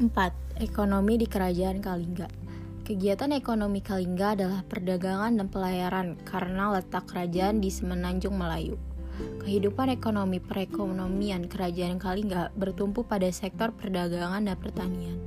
4. Ekonomi di Kerajaan Kalingga Kegiatan ekonomi Kalingga adalah perdagangan dan pelayaran karena letak kerajaan di Semenanjung Melayu. Kehidupan ekonomi perekonomian Kerajaan Kalingga bertumpu pada sektor perdagangan dan pertanian.